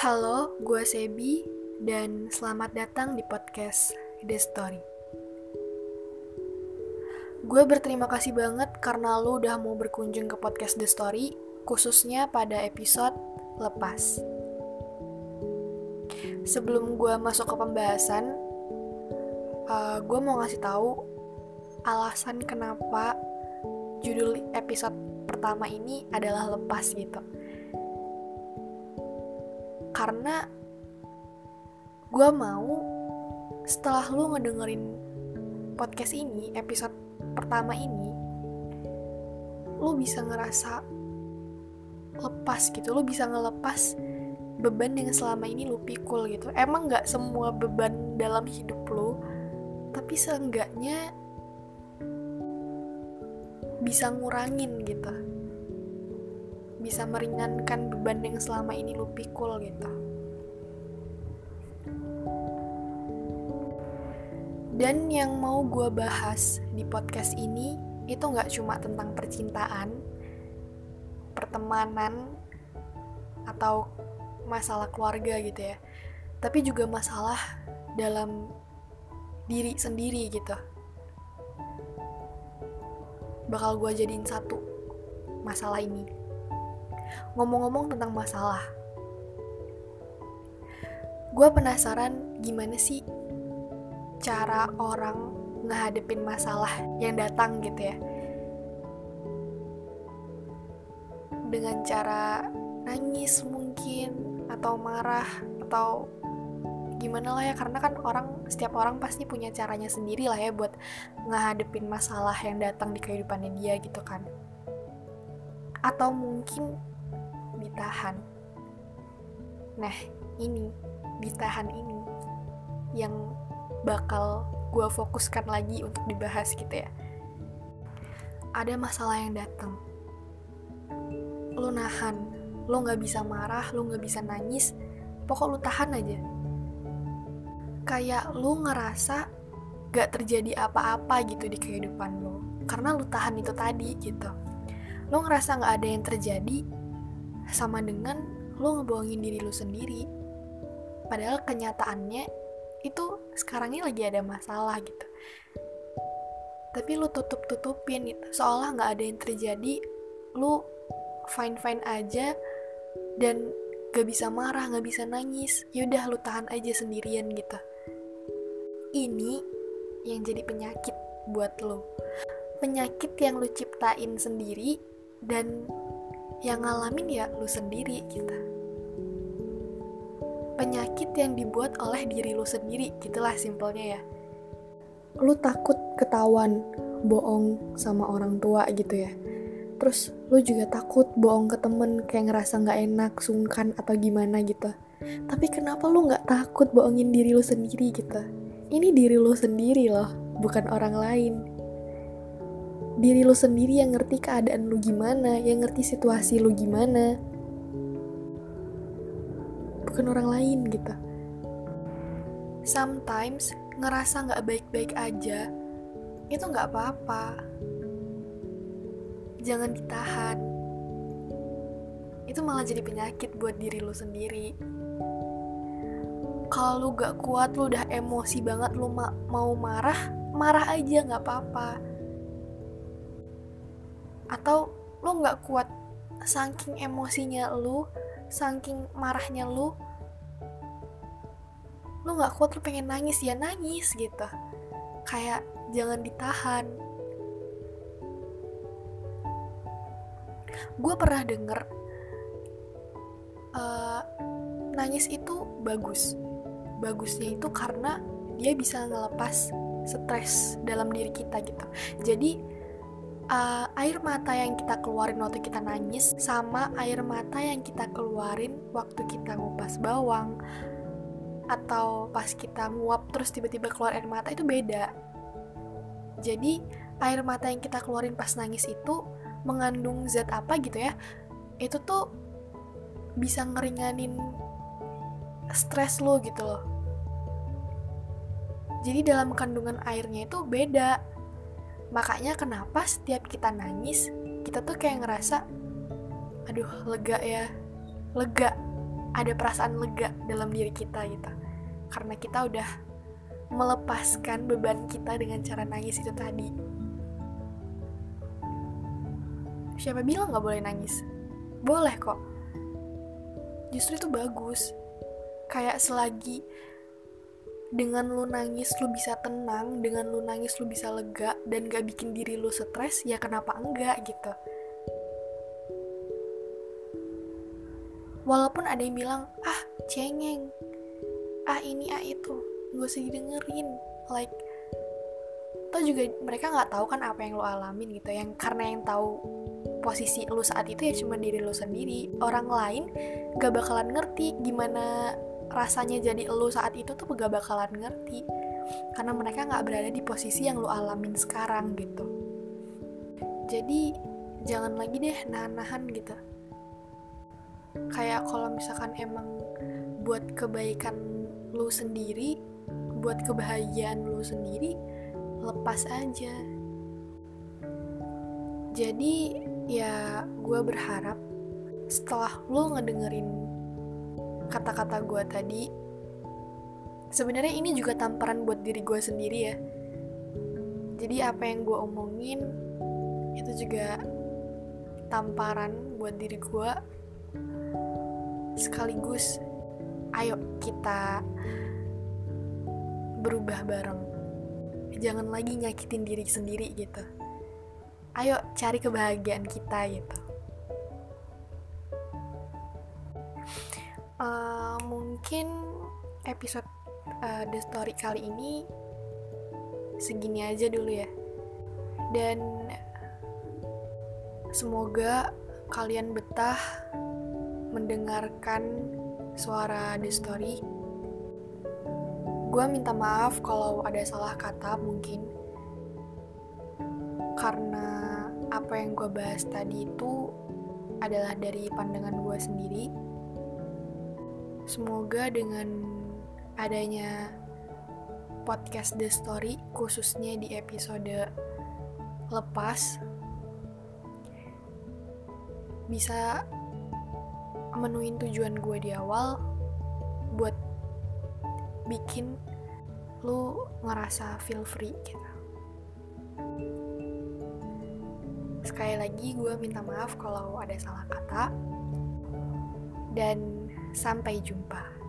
Halo, gue Sebi, dan selamat datang di podcast The Story. Gue berterima kasih banget karena lu udah mau berkunjung ke podcast The Story, khususnya pada episode lepas. Sebelum gue masuk ke pembahasan, uh, gue mau ngasih tahu alasan kenapa judul episode pertama ini adalah lepas gitu karena gue mau setelah lu ngedengerin podcast ini episode pertama ini lu bisa ngerasa lepas gitu. Lu bisa ngelepas beban yang selama ini lu pikul gitu. Emang nggak semua beban dalam hidup lu tapi seenggaknya bisa ngurangin gitu bisa meringankan beban yang selama ini lu pikul gitu. Dan yang mau gue bahas di podcast ini itu nggak cuma tentang percintaan, pertemanan, atau masalah keluarga gitu ya, tapi juga masalah dalam diri sendiri gitu. Bakal gue jadiin satu masalah ini ngomong-ngomong tentang masalah. Gue penasaran gimana sih cara orang ngehadepin masalah yang datang gitu ya. Dengan cara nangis mungkin, atau marah, atau gimana lah ya karena kan orang setiap orang pasti punya caranya sendiri lah ya buat ngehadepin masalah yang datang di kehidupannya dia gitu kan atau mungkin ditahan. Nah, ini ditahan ini yang bakal gue fokuskan lagi untuk dibahas gitu ya. Ada masalah yang datang. Lo nahan, lo gak bisa marah, lo gak bisa nangis, pokok lo tahan aja. Kayak lo ngerasa gak terjadi apa-apa gitu di kehidupan lo. Karena lo tahan itu tadi gitu. Lo ngerasa gak ada yang terjadi, sama dengan lo ngebohongin diri lo sendiri. Padahal kenyataannya itu sekarang ini lagi ada masalah gitu. Tapi lo tutup-tutupin gitu, seolah nggak ada yang terjadi, lo fine-fine aja dan gak bisa marah, gak bisa nangis. Yaudah lo tahan aja sendirian gitu. Ini yang jadi penyakit buat lo. Penyakit yang lo ciptain sendiri dan yang ngalamin ya lu sendiri gitu. Penyakit yang dibuat oleh diri lu sendiri gitulah simpelnya ya. Lu takut ketahuan bohong sama orang tua gitu ya. Terus lu juga takut bohong ke temen kayak ngerasa nggak enak sungkan atau gimana gitu. Tapi kenapa lu nggak takut bohongin diri lu sendiri gitu? Ini diri lu sendiri loh bukan orang lain diri lu sendiri yang ngerti keadaan lu gimana, yang ngerti situasi lu gimana. Bukan orang lain gitu. Sometimes ngerasa nggak baik-baik aja, itu nggak apa-apa. Jangan ditahan. Itu malah jadi penyakit buat diri lu sendiri. Kalau lu gak kuat, lu udah emosi banget, lu ma mau marah, marah aja nggak apa-apa atau lo nggak kuat saking emosinya lu saking marahnya lu lu nggak kuat lu pengen nangis ya nangis gitu. Kayak jangan ditahan. Gue pernah denger uh, nangis itu bagus. Bagusnya itu karena dia bisa ngelepas stres dalam diri kita gitu. Jadi uh, air mata yang kita keluarin waktu kita nangis sama air mata yang kita keluarin waktu kita ngupas bawang atau pas kita nguap terus tiba-tiba keluar air mata itu beda. Jadi air mata yang kita keluarin pas nangis itu mengandung zat apa gitu ya? Itu tuh bisa ngeringanin stres lo gitu loh. Jadi dalam kandungan airnya itu beda Makanya kenapa setiap kita nangis, kita tuh kayak ngerasa, aduh lega ya, lega. ada perasaan lega dalam diri kita gitu. Karena kita udah melepaskan beban kita dengan cara nangis itu tadi. Siapa bilang nggak boleh nangis? Boleh kok. Justru itu bagus. Kayak selagi dengan lu nangis lu bisa tenang dengan lu nangis lu bisa lega dan gak bikin diri lu stres ya kenapa enggak gitu. Walaupun ada yang bilang ah cengeng. Ah ini ah itu. Gak usah didengerin. Like toh juga mereka nggak tahu kan apa yang lo alamin gitu. Yang karena yang tahu posisi lu saat itu ya cuma diri lu sendiri. Orang lain gak bakalan ngerti gimana rasanya jadi lu saat itu tuh gak bakalan ngerti. Karena mereka nggak berada di posisi yang lu alamin sekarang gitu. Jadi jangan lagi deh nahan-nahan gitu. Kayak kalau misalkan emang buat kebaikan lu sendiri buat kebahagiaan lu sendiri lepas aja. Jadi ya gue berharap setelah lu ngedengerin kata-kata gue tadi sebenarnya ini juga tamparan buat diri gue sendiri ya. Jadi apa yang gue omongin itu juga tamparan buat diri gue sekaligus ayo kita berubah bareng. Jangan lagi nyakitin diri sendiri gitu. Ayo cari kebahagiaan kita gitu uh, mungkin episode uh, The Story kali ini segini aja dulu ya. Dan semoga kalian betah mendengarkan suara The Story. Gue minta maaf kalau ada salah kata mungkin. Karena apa yang gue bahas tadi itu adalah dari pandangan gue sendiri Semoga dengan adanya podcast The Story, khususnya di episode lepas, bisa menuin tujuan gue di awal buat bikin lu ngerasa feel free gitu. Sekali lagi gue minta maaf kalau ada salah kata dan Sampai jumpa.